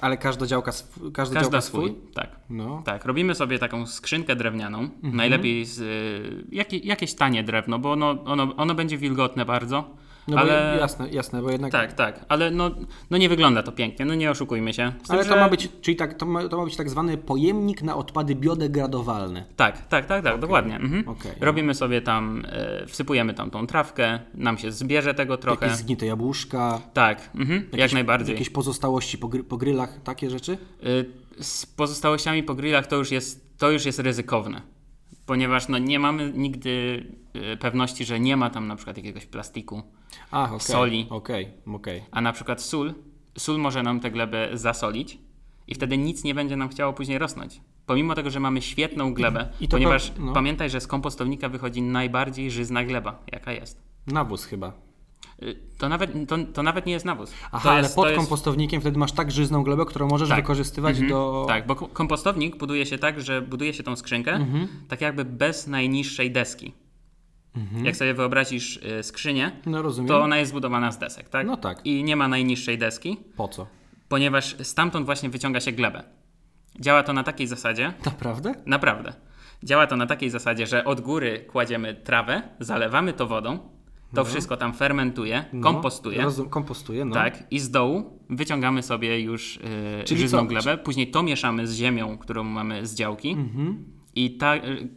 Ale każda działka, każda Każda swój. swój? Tak. No. Tak, robimy sobie taką skrzynkę drewnianą, najlepiej z y, jakie, jakieś tanie drewno, bo ono, ono, ono będzie wilgotne bardzo, No ale jasne, jasne, bo jednak... tak, tak, ale no, no nie wygląda to pięknie, no nie oszukujmy się. Tym, Ale to że- ma być, czyli tak, to ma, to ma być tak zwany pojemnik na odpady biodegradowalne. Tak, tak, tak, tak, dokładnie. Mhm. okej. Robimy sobie tam, e, wsypujemy tam tą trawkę, nam się zbierze tego trochę. Jakieś zgnite jabłuszka, Tak, mhm, jak najbardziej. jakieś pozostałości po, gry, po grylach, takie rzeczy? Y, Z pozostałościami po grillach to już jest, to już jest ryzykowne, ponieważ no, nie mamy nigdy y, pewności, że nie ma tam na przykład jakiegoś plastiku, Ach, okej. Soli. Okej, okej. a na przykład sól, sól może nam tę glebę zasolić i wtedy nic nie będzie nam chciało później rosnąć. Pomimo tego, że mamy świetną glebę, I ponieważ no. pamiętaj, że z kompostownika wychodzi najbardziej żyzna gleba, jaka jest. Nawóz chyba. Y, To nawet, to, to nawet nie jest nawóz. Aha, ale pod to jest, kompostownikiem wtedy masz tak żyzną glebę, którą możesz Tak. wykorzystywać Mhm. do... Tak, bo ko- kompostownik buduje się tak, że buduje się tą skrzynkę Mhm. tak jakby bez najniższej deski. Jak sobie wyobrazisz y, skrzynię, No to ona jest zbudowana z desek, tak? No tak. I nie ma najniższej deski, Po co? ponieważ stamtąd właśnie wyciąga się glebę. Działa to na takiej zasadzie, Naprawdę? naprawdę. Działa to na takiej zasadzie, że od góry kładziemy trawę, zalewamy to wodą, to wszystko tam fermentuje, No, kompostuje. Rozum, kompostuje, no. Tak, i z dołu wyciągamy sobie już yy, Czyli żyzną co? glebę, później to mieszamy z ziemią, którą mamy z działki Mhm. i ta y,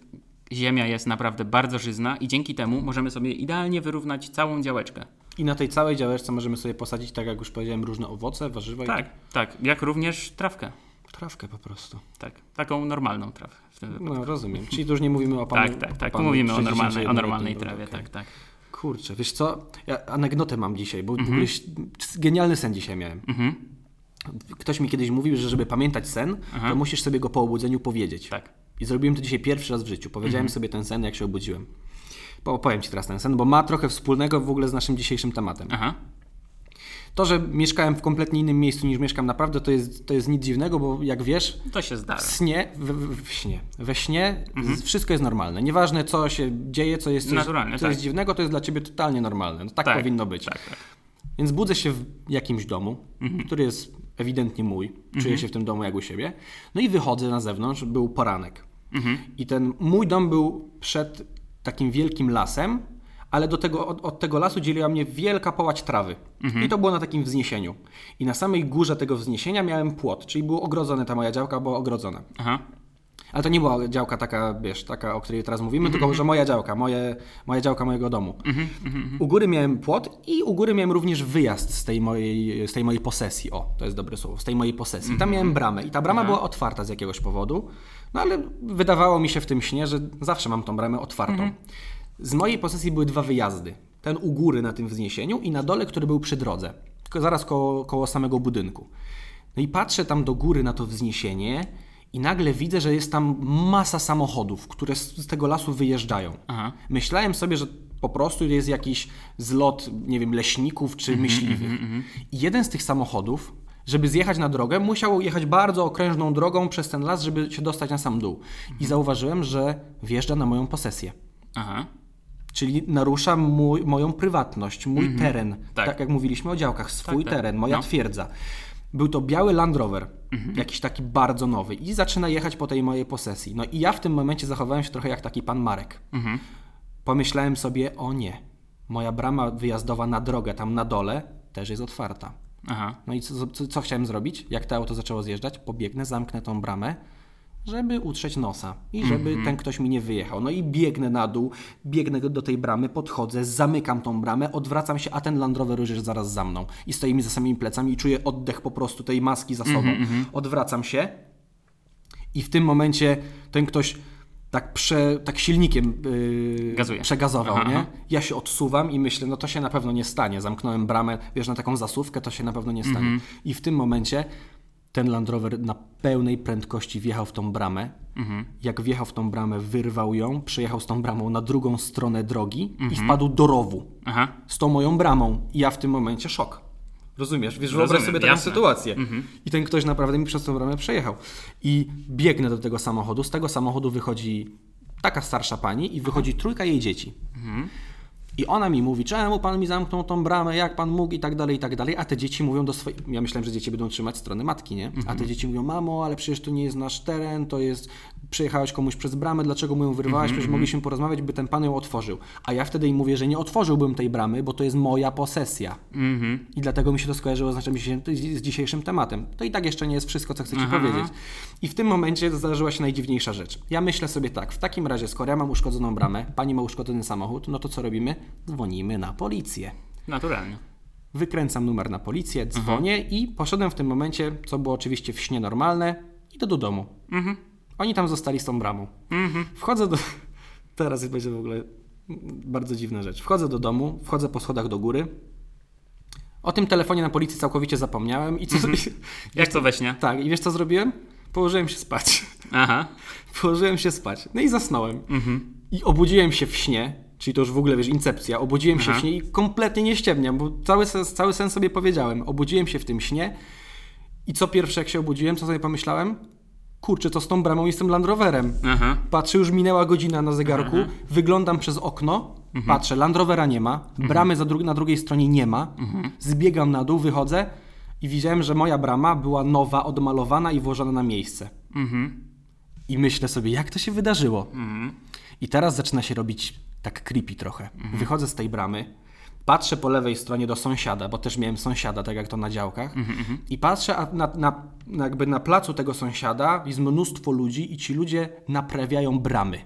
ziemia jest naprawdę bardzo żyzna i dzięki temu możemy sobie idealnie wyrównać całą działeczkę. I na tej całej działeczce możemy sobie posadzić, tak jak już powiedziałem, różne owoce, warzywa i Tak, tak, jak również trawkę. trawkę po prostu. Tak, taką normalną wypadku. No rozumiem. Czyli tu już nie mówimy o panu... tak, tak, tak. Panu mówimy o 61 normalnej, o normalnej trawie, okej. tak, tak. Kurczę, wiesz co? Ja anegdotę mam dzisiaj, bo Mhm. w ogóle genialny sen dzisiaj miałem. Ktoś mi kiedyś mówił, że żeby pamiętać sen, to musisz sobie go po obudzeniu powiedzieć. Tak. I zrobiłem to dzisiaj pierwszy raz w życiu. Powiedziałem Mhm. sobie ten sen, jak się obudziłem. Po- Opowiem Ci teraz ten sen, bo ma trochę wspólnego w ogóle z naszym dzisiejszym tematem. Aha, To, że mieszkałem w kompletnie innym miejscu niż mieszkam naprawdę, to jest, to jest nic dziwnego, bo jak wiesz, to się zdarza. w śnie, w, w, w śnie, we śnie Mhm. wszystko jest normalne. Nieważne, co się dzieje, co jest, coś, co tak. jest dziwnego, to jest dla Ciebie totalnie normalne. No, tak, Tak, powinno być. Tak, tak. Więc budzę się w jakimś domu, Mhm. który jest ewidentnie mój. Czuję się w tym domu jak u siebie. No i wychodzę na zewnątrz, był poranek. Mhm. I ten mój dom był przed takim wielkim lasem, ale do tego, od, od tego lasu dzieliła mnie wielka połać trawy. Mhm. I to było na takim wzniesieniu. I na samej górze tego wzniesienia miałem płot, czyli było ogrodzone, ta moja działka była ogrodzona. Aha, Ale to nie była działka taka, wiesz, taka, o której teraz mówimy, tylko że moja działka, moje, moja działka mojego domu. U góry miałem płot i u góry miałem również wyjazd z tej mojej, z tej mojej posesji. O, to jest dobre słowo, z tej mojej posesji. Tam miałem bramę i ta brama była otwarta z jakiegoś powodu, no ale wydawało mi się w tym śnie, że zawsze mam tą bramę otwartą. Z mojej posesji były dwa wyjazdy. Ten u góry na tym wzniesieniu i na dole, który był przy drodze, zaraz koło, koło samego budynku. No i patrzę tam do góry na to wzniesienie i nagle widzę, że jest tam masa samochodów, które z, tego lasu wyjeżdżają. Aha. Myślałem sobie, że po prostu jest jakiś zlot, nie wiem, leśników czy Mhm, myśliwych. I jeden z tych samochodów, żeby zjechać na drogę, musiał jechać bardzo okrężną drogą przez ten las, żeby się dostać na sam dół. I Mhm. zauważyłem, że wjeżdża na moją posesję. aha. Czyli narusza mój, moją prywatność, mój teren. Tak. Tak. jak mówiliśmy o działkach, swój tak. teren, moja No. twierdza. Był to biały Land Rover, jakiś taki bardzo nowy i zaczyna jechać po tej mojej posesji. No i ja w tym momencie zachowałem się trochę jak taki pan Marek. Pomyślałem sobie, o nie, moja brama wyjazdowa na drogę tam na dole też jest otwarta. Aha. No i co, co, co chciałem zrobić? Jak to auto zaczęło zjeżdżać? Pobiegnę, zamknę tą bramę, żeby utrzeć nosa i żeby ten ktoś mi nie wyjechał. No i biegnę na dół, biegnę do tej bramy, podchodzę, zamykam tą bramę, odwracam się, a ten Land Rover już jest zaraz za mną. I stoi mi za samymi plecami i czuję oddech po prostu tej maski za sobą. Odwracam się i w tym momencie ten ktoś tak, prze, tak silnikiem yy, przegazował, Aha, nie? aha. Ja się odsuwam i myślę, no to się na pewno nie stanie. Zamknąłem bramę, wiesz, na taką zasuwkę, to się na pewno nie stanie. Mhm. I w tym momencie ten Land Rover na pełnej prędkości wjechał w tą bramę. Mhm. Jak wjechał w tą bramę, wyrwał ją, przyjechał z tą bramą na drugą stronę drogi i Mhm. wpadł do rowu Aha. z tą moją bramą. I ja w tym momencie szok. Rozumiesz? Wiesz, wyobraź sobie taką jasne. sytuację. Mhm. I ten ktoś naprawdę mi przez tą bramę przejechał. I biegnę do tego samochodu. Z tego samochodu wychodzi taka starsza pani i wychodzi trójka jej dzieci. I ona mi mówi, czemu pan mi zamknął tą bramę, jak pan mógł i tak dalej, i tak dalej. A te dzieci mówią do swojej... Ja myślałem, że dzieci będą trzymać strony matki, nie? A te dzieci mówią, mamo, ale przecież to nie jest nasz teren, to jest... Przyjechałeś komuś przez bramę, dlaczego mu ją wyrwałaś? Przecież mogliśmy porozmawiać, by ten pan ją otworzył. A ja wtedy im mówię, że nie otworzyłbym tej bramy, bo to jest moja posesja. Mhm. I dlatego mi się to skojarzyło z, naszym dzisiejszym- z dzisiejszym tematem. To i tak jeszcze nie jest wszystko, co chcę Ci Aha. powiedzieć. I w tym momencie zdarzyła się najdziwniejsza rzecz. Ja myślę sobie tak, w takim razie, skoro ja mam uszkodzoną bramę, pani ma uszkodzony samochód, no to co robimy? Dzwonimy na policję. Naturalnie. Wykręcam numer na policję, dzwonię i poszedłem w tym momencie, co było oczywiście w śnie normalne, idę do domu. Mhm. Oni tam zostali z tą bramą. Mhm. Wchodzę do. Teraz będzie w ogóle bardzo dziwna rzecz. Wchodzę do domu, wchodzę po schodach do góry. O tym telefonie na policji całkowicie zapomniałem i co. Jak to we śnie? tak, i wiesz co zrobiłem? Położyłem się spać. Aha. Położyłem się spać. No i zasnąłem. Mhm. I obudziłem się w śnie, czyli to już w ogóle wiesz, incepcja. Obudziłem się Aha. w śnie i kompletnie nie ściemniam, bo cały sens, cały sens sobie powiedziałem. Obudziłem się w tym śnie i co pierwsze jak się obudziłem, co sobie pomyślałem? Kurczę, to z tą bramą jestem Land Roverem. Aha. Patrzę, już minęła godzina na zegarku, wyglądam przez okno, patrzę, Land Rovera nie ma, bramy za dru- na drugiej stronie nie ma, zbiegam na dół, wychodzę i widziałem, że moja brama była nowa, odmalowana i włożona na miejsce. Mhm. I myślę sobie, jak to się wydarzyło? Mhm. I teraz zaczyna się robić tak creepy trochę. Wychodzę z tej bramy, patrzę po lewej stronie do sąsiada, bo też miałem sąsiada, tak jak to na działkach, i patrzę, na, na, jakby na placu tego sąsiada jest mnóstwo ludzi i ci ludzie naprawiają bramy.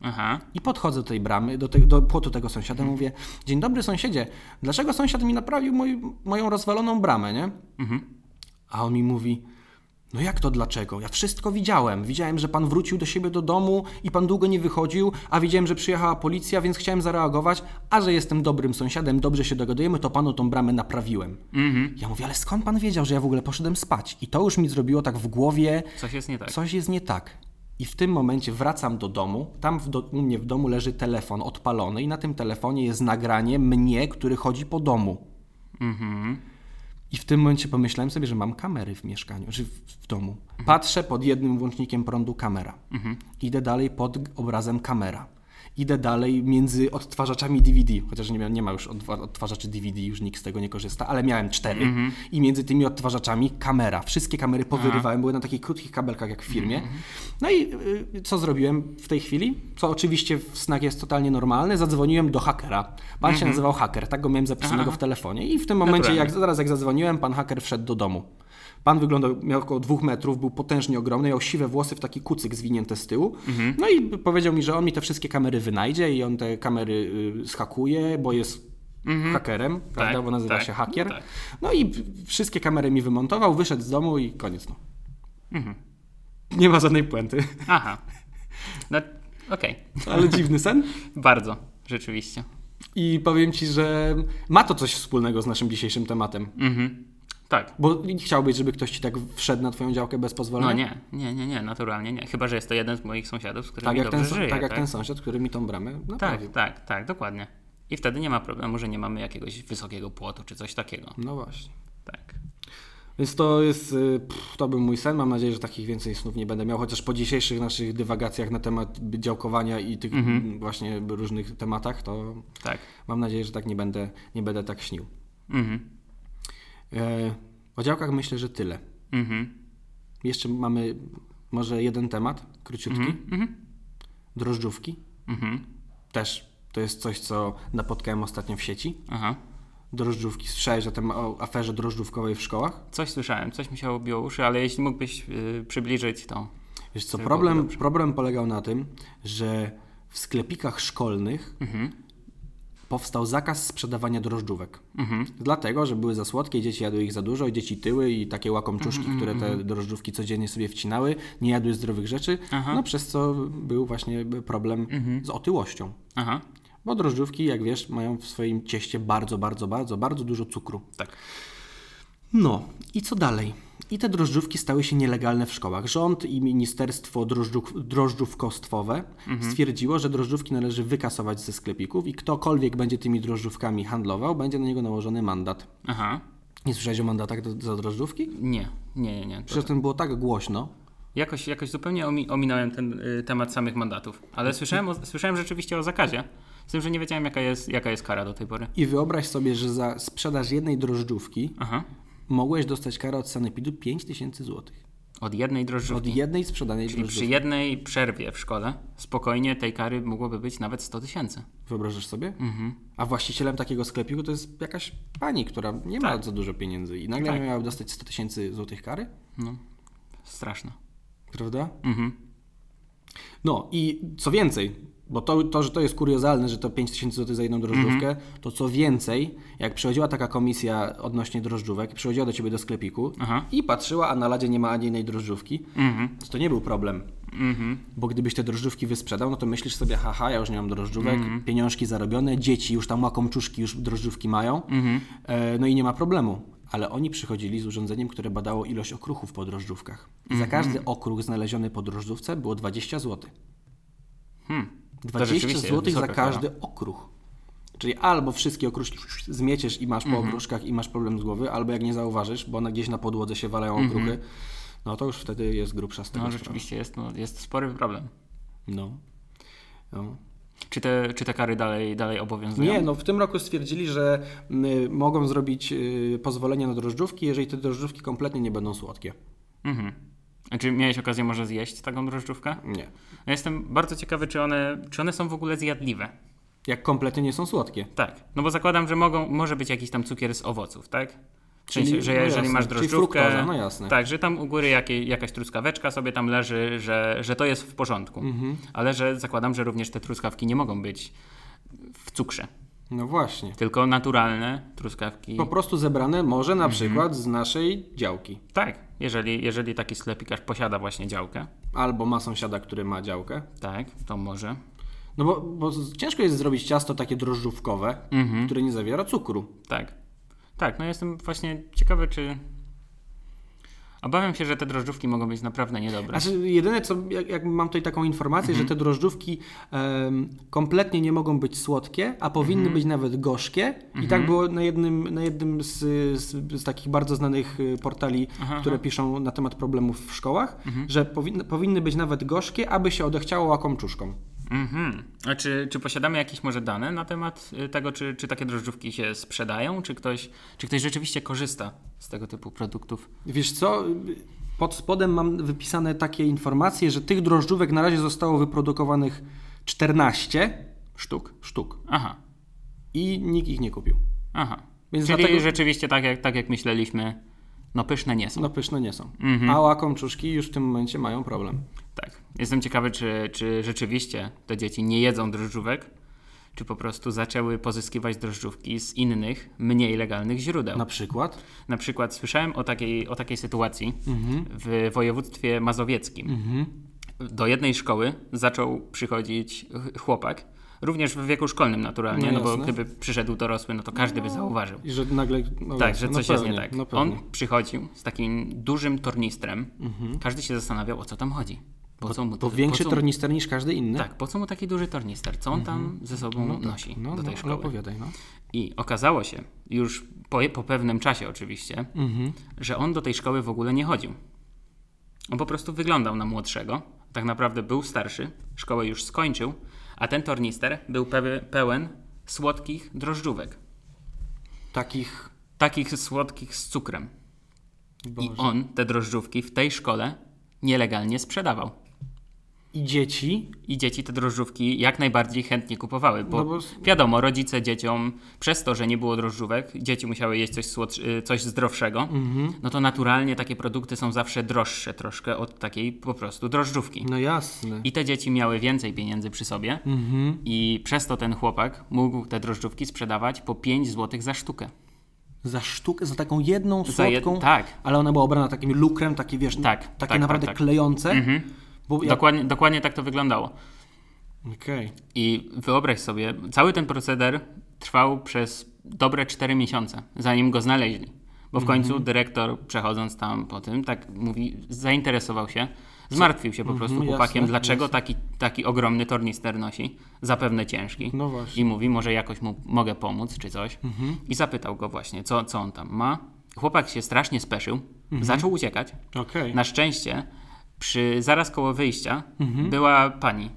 Aha. I podchodzę do tej bramy, do, te, do płotu tego sąsiada i mówię, dzień dobry sąsiedzie, dlaczego sąsiad mi naprawił moj, moją rozwaloną bramę, nie? A on mi mówi, no jak to dlaczego? Ja wszystko widziałem. Widziałem, że pan wrócił do siebie do domu i pan długo nie wychodził, a widziałem, że przyjechała policja, więc chciałem zareagować, a że jestem dobrym sąsiadem, dobrze się dogadujemy, to panu tą bramę naprawiłem. Mhm. Ja mówię, ale skąd pan wiedział, że ja w ogóle poszedłem spać? I to już mi zrobiło tak w głowie, Coś jest nie tak. Coś jest nie tak. I w tym momencie wracam do domu. Tam w do, u mnie w domu leży telefon odpalony, i na tym telefonie jest nagranie mnie, który chodzi po domu. Mhm. I w tym momencie pomyślałem sobie, że mam kamery w mieszkaniu, czy w, w domu. Patrzę pod jednym włącznikiem prądu kamera. Idę dalej pod obrazem kamera. Idę dalej między odtwarzaczami DVD, chociaż nie ma, nie ma już odtwarzaczy DVD, już nikt z tego nie korzysta, ale miałem cztery. I między tymi odtwarzaczami kamera. Wszystkie kamery powyrywałem, były na takich krótkich kabelkach jak w firmie. No i y, co zrobiłem w tej chwili? Co oczywiście w snach jest totalnie normalne. Zadzwoniłem do hakera. Pan się nazywał haker, tak go miałem zapisanego Aha. w telefonie. I w tym momencie, Naturalnie. jak zaraz jak zadzwoniłem, pan haker wszedł do domu. Pan wyglądał, miał około dwóch metrów, był potężnie ogromny, miał siwe włosy w taki kucyk zwinięte z tyłu. No i powiedział mi, że on mi te wszystkie kamery wynajdzie i on te kamery y, schakuje, bo jest hakerem, prawda, bo nazywa tak. się hakier. No tak. No i wszystkie kamery mi wymontował, wyszedł z domu i koniec. No. Nie ma żadnej puenty, Aha. No, okej. ale dziwny sen. Bardzo. Rzeczywiście. I powiem Ci, że ma to coś wspólnego z naszym dzisiejszym tematem. Mhm. Tak. Bo nie chciałbyś, żeby ktoś Ci tak wszedł na Twoją działkę bez pozwolenia? No nie, nie, nie, nie, naturalnie nie. Chyba, że jest to jeden z moich sąsiadów, z którymi Tak jak, ten, so- żyję. tak jak ten sąsiad, który mi tą bramę naprawił. Tak, tak, tak, dokładnie. I wtedy nie ma problemu, że nie mamy jakiegoś wysokiego płotu czy coś takiego. No właśnie. Tak. Więc to jest, y, pff, to był mój sen. Mam nadzieję, że takich więcej snów nie będę miał, chociaż po dzisiejszych naszych dywagacjach na temat działkowania i tych mm, właśnie różnych tematach, to Tak. mam nadzieję, że tak nie będę, nie będę tak śnił. Mhm. E, o działkach myślę, że tyle. Mhm. Jeszcze mamy może jeden temat, króciutki. Mhm. Drożdżówki. Mhm. Też to jest coś, co napotkałem ostatnio w sieci. Aha. Drożdżówki. Słyszałeś o, tym, o aferze drożdżówkowej w szkołach? Coś słyszałem, coś mi się obiło uszy, ale jeśli mógłbyś yy, przybliżyć to. Wiesz co, problem, problem polegał na tym, że w sklepikach szkolnych Mhm. Powstał zakaz sprzedawania drożdżówek. Mhm. Dlatego, że były za słodkie, dzieci jadły ich za dużo, i dzieci tyły i takie łakomczuszki, Mhm, które te drożdżówki codziennie sobie wcinały, nie jadły zdrowych rzeczy, Aha. Mhm. no przez co był właśnie problem z otyłością. Aha. Bo drożdżówki, jak wiesz, mają w swoim cieście bardzo, bardzo, bardzo, bardzo dużo cukru. Tak. No i co dalej? I te drożdżówki stały się nielegalne w szkołach. Rząd i Ministerstwo Drożdżów, Drożdżówkostwowe stwierdziło, że drożdżówki należy wykasować ze sklepików i ktokolwiek będzie tymi drożdżówkami handlował, będzie na niego nałożony mandat. Aha. Nie słyszałeś o mandatach do, za drożdżówki? Nie, nie, nie. nie. To, Przecież tym było tak głośno. jakoś, jakoś zupełnie omi, ominąłem ten y, temat samych mandatów. Ale słyszałem, o, słyszałem rzeczywiście o zakazie. Z tym, że nie wiedziałem, jaka jest, jaka jest kara do tej pory. I wyobraź sobie, że za sprzedaż jednej drożdżówki Aha. Mogłeś dostać karę od sanepidu 5000 zł. Od jednej drożdżówki. Od jednej sprzedanej Czyli przy drożdżówki. jednej przerwie w szkole spokojnie tej kary mogłoby być nawet 100 tysięcy. Wyobrażasz sobie? Mhm. A właścicielem takiego sklepiku to jest jakaś pani, która nie ma Tak. za dużo pieniędzy i nagle Tak. miała dostać 100 tysięcy złotych kary? No, straszne. Prawda? Mhm. No i co więcej, bo to, to że to jest kuriozalne, że to 5 tysięcy złotych za jedną drożdżówkę, to co więcej, jak przychodziła taka komisja odnośnie drożdżówek, przychodziła do ciebie do sklepiku Aha. i patrzyła, a na ladzie nie ma ani jednej drożdżówki, Mhm. to, to nie był problem. Mhm. Bo gdybyś te drożdżówki wysprzedał, no to myślisz sobie, haha, ja już nie mam drożdżówek, Mhm. pieniążki zarobione, dzieci już tam łakomczuszki, już drożdżówki mają, Mhm. e, no i nie ma problemu. Ale oni przychodzili z urządzeniem, które badało ilość okruchów po drożdżówkach. I Mhm. za każdy okruch znaleziony po drożdżówce było 20 zł. Hmm. To 20 rzeczywiście zł za kara. każdy okruch. Czyli albo wszystkie okruszki zmieciesz i masz po Mhm. okruszkach i masz problem z głowy, albo jak nie zauważysz, bo na gdzieś na podłodze się walają okruchy, no to już wtedy jest grubsza Mhm. No sprawa. rzeczywiście jest, no, jest spory problem. No. no. Czy te, czy te kary dalej, dalej obowiązują? Nie, no w tym roku stwierdzili, że y, mogą zrobić y, pozwolenie na drożdżówki, jeżeli te drożdżówki kompletnie nie będą słodkie. Mhm. A czy miałeś okazję może zjeść taką drożdżówkę? Nie. Ja jestem bardzo ciekawy, czy one, czy one są w ogóle zjadliwe. Jak kompletnie nie są słodkie. Tak, no bo zakładam, że mogą, może być jakiś tam cukier z owoców, tak? Czyli- sensie, że no jeżeli jasne, masz czyli drożdżówkę, fruktoza, no jasne. tak, że tam u góry jakie, jakaś truskaweczka sobie tam leży, że, że to jest w porządku. Mhm. Ale że zakładam, że również te truskawki nie mogą być w cukrze, No właśnie. tylko naturalne truskawki. Po prostu zebrane może Mhm. na przykład z naszej działki. Tak, jeżeli, jeżeli taki sklepikarz posiada właśnie działkę, Albo ma sąsiada, który ma działkę. tak, to może. No bo, bo ciężko jest zrobić ciasto takie drożdżówkowe, Mhm. które nie zawiera cukru. Tak. Tak, no jestem właśnie ciekawy, czy. Obawiam się, że te drożdżówki mogą być naprawdę niedobre. Znaczy, jedyne co, jak, jak mam tutaj taką informację, Mhm. że te drożdżówki em, kompletnie nie mogą być słodkie, a powinny Mhm. być nawet gorzkie. I tak było na jednym, na jednym z, z, z takich bardzo znanych y, portali, Aha, które aha. piszą na temat problemów w szkołach, Mhm. że powinny, powinny być nawet gorzkie, aby się odechciało łakomczuszkom. Mhm. A czy, czy posiadamy jakieś może dane na temat y, tego, czy, czy takie drożdżówki się sprzedają, czy ktoś, czy ktoś rzeczywiście korzysta z tego typu produktów? Wiesz co? Pod spodem mam wypisane takie informacje, że tych drożdżówek na razie zostało wyprodukowanych 14 Sztuk? sztuk Aha, i nikt ich nie kupił. aha. Więc Czyli dlatego- rzeczywiście tak jak, tak jak myśleliśmy, no pyszne nie są. No pyszne nie są. Mhm. A łakomczuszki już w tym momencie mają problem. Tak. Jestem ciekawy, czy, czy rzeczywiście te dzieci nie jedzą drożdżówek, czy po prostu zaczęły pozyskiwać drożdżówki z innych, mniej legalnych źródeł. Na przykład? Na przykład słyszałem o takiej, o takiej sytuacji Mhm. w województwie mazowieckim. Mhm. Do jednej szkoły zaczął przychodzić ch- chłopak, również w wieku szkolnym naturalnie, No no, bo gdyby przyszedł dorosły, no to każdy by zauważył. I że nagle. No Tak, że no coś pewnie, jest nie tak. No. On przychodził z takim dużym tornistrem. Mhm. Każdy się zastanawiał, o co tam chodzi. Po co mu Bo po większy co mu- tornister niż każdy inny. Tak, po co mu taki duży tornister? Co on tam ze sobą No tak. nosi No, do tej no, szkoły? opowiadaj, no. I okazało się, już po, po pewnym czasie oczywiście, Mhm. że on do tej szkoły w ogóle nie chodził. On po prostu wyglądał na młodszego, tak naprawdę był starszy, szkołę już skończył, a ten tornister był pełen słodkich drożdżówek. Takich. Takich słodkich z cukrem. I Boże. on te drożdżówki w tej szkole nielegalnie sprzedawał. I dzieci. I dzieci te drożdżówki jak najbardziej chętnie kupowały, bo, No bo- wiadomo, rodzice dzieciom, przez to, że nie było drożdżówek, dzieci musiały jeść coś, słodsz- y, coś zdrowszego, Mhm. no to naturalnie takie produkty są zawsze droższe troszkę od takiej po prostu drożdżówki. No jasne. I te dzieci miały więcej pieniędzy przy sobie Mhm. i przez to ten chłopak mógł te drożdżówki sprzedawać po 5 zł za sztukę. Za sztukę, za taką jedną Za jed- słodką. tak. Ale ona była obrana takim lukrem, takie wiesz, Tak, takie tak, naprawdę tak, tak. klejące. Mhm. Dokładnie, dokładnie tak to wyglądało. Okej. I wyobraź sobie, cały ten proceder trwał przez dobre 4 miesiące, zanim go znaleźli. Bo w końcu dyrektor, przechodząc tam po tym, tak mówi, zainteresował się, zmartwił się po prostu Mhm, chłopakiem, jasne, dlaczego jasne. taki, taki ogromny tornister nosi, zapewne ciężki. No właśnie. I mówi, może jakoś mu mogę pomóc, czy coś. Mhm. I zapytał go właśnie, co, co on tam ma. chłopak się strasznie speszył, Mhm. zaczął uciekać. Okej. Na szczęście, przy, zaraz koło wyjścia była pani,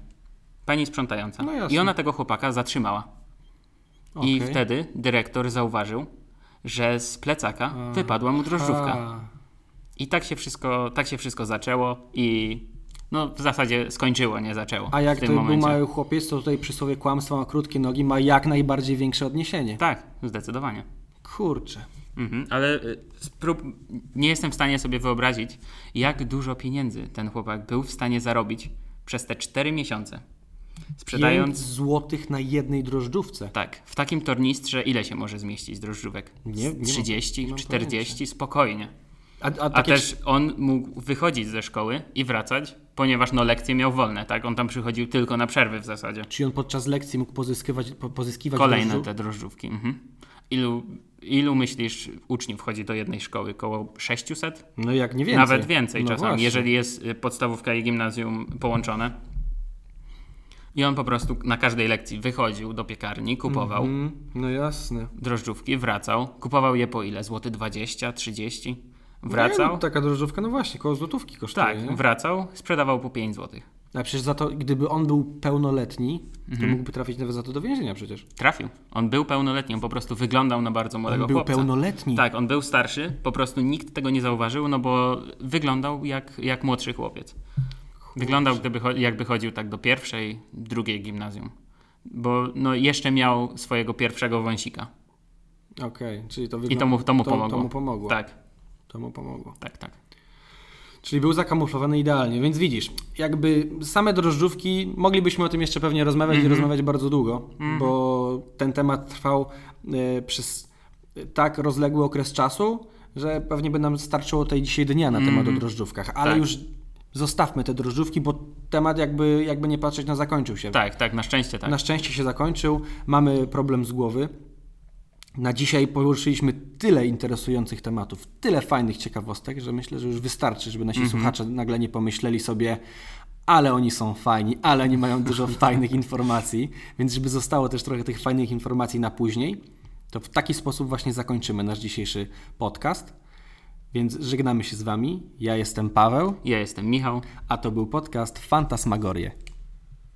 pani sprzątająca. Mhm. No. I ona tego chłopaka zatrzymała. I Okej. wtedy dyrektor zauważył, że z plecaka wypadła mu drożdżówka. I tak się wszystko, tak się wszystko zaczęło i no w zasadzie skończyło, nie zaczęło A jak to był mały chłopiec, to tutaj przysłowie kłamstwo ma krótkie nogi ma jak najbardziej większe odniesienie. Tak, zdecydowanie. Kurczę. Mhm, ale y, sprób... nie jestem w stanie sobie wyobrazić, jak dużo pieniędzy ten chłopak był w stanie zarobić przez te 4 miesiące. 5 Sprzedając. złotych na jednej drożdżówce. Tak, w takim tornistrze ile się może zmieścić drożdżówek? Nie- nie mam- 30, nie mam 40, spokojnie. A, a, A tak jak- też on mógł wychodzić ze szkoły i wracać, ponieważ no lekcje miał wolne, tak? On tam przychodził tylko na przerwy w zasadzie. Czy on podczas lekcji mógł pozyskiwać, po, pozyskiwać Kolejne drożdżów? te drożdżówki. Mhm. Ilu, ilu myślisz uczniów wchodzi do jednej szkoły? Koło 600? No jak nie więcej. Nawet więcej no czasami, właśnie. jeżeli jest y, podstawówka i gimnazjum połączone. I on po prostu na każdej lekcji wychodził do piekarni, kupował Mm, no jasne. drożdżówki, wracał. Kupował je po ile? Złoty 20, 30? Wracał. No, taka drożdżówka, no właśnie, koło złotówki kosztuje. tak, nie? wracał, sprzedawał po 5 złotych. A przecież za to, gdyby on był pełnoletni, to Mhm. mógłby trafić nawet za to do więzienia przecież. Trafił. On był pełnoletni, on po prostu wyglądał na bardzo młodego On był chłopca. pełnoletni. Tak, on był starszy, po prostu nikt tego nie zauważył, no bo wyglądał jak, jak młodszy chłopiec. Wyglądał gdyby, jakby chodził tak do pierwszej, drugiej gimnazjum. Bo no, jeszcze miał swojego pierwszego wąsika. Okej, czyli to I wygląda... to mu, to mu to, pomogło. To mu pomogło. Tak, To mu pomogło. tak, tak. Czyli był zakamuflowany idealnie, więc widzisz, jakby same drożdżówki, moglibyśmy o tym jeszcze pewnie rozmawiać Mhm. i rozmawiać bardzo długo, bo ten temat trwał e, przez tak rozległy okres czasu, że pewnie by nam starczyło tej dzisiaj dnia na temat o drożdżówkach, ale Tak. już zostawmy te drożdżówki, bo temat jakby, jakby nie patrzeć na zakończył się. Tak, tak, na szczęście tak. Na szczęście się zakończył, mamy problem z głowy. Na dzisiaj poruszyliśmy tyle interesujących tematów, tyle fajnych ciekawostek, że myślę, że już wystarczy, żeby nasi słuchacze nagle nie pomyśleli sobie, ale oni są fajni, ale oni mają dużo fajnych informacji, więc żeby zostało też trochę tych fajnych informacji na później, to w taki sposób właśnie zakończymy nasz dzisiejszy podcast. Więc żegnamy się z Wami. Ja jestem Paweł, Ja jestem Michał. a to był podcast Fantasmagorie.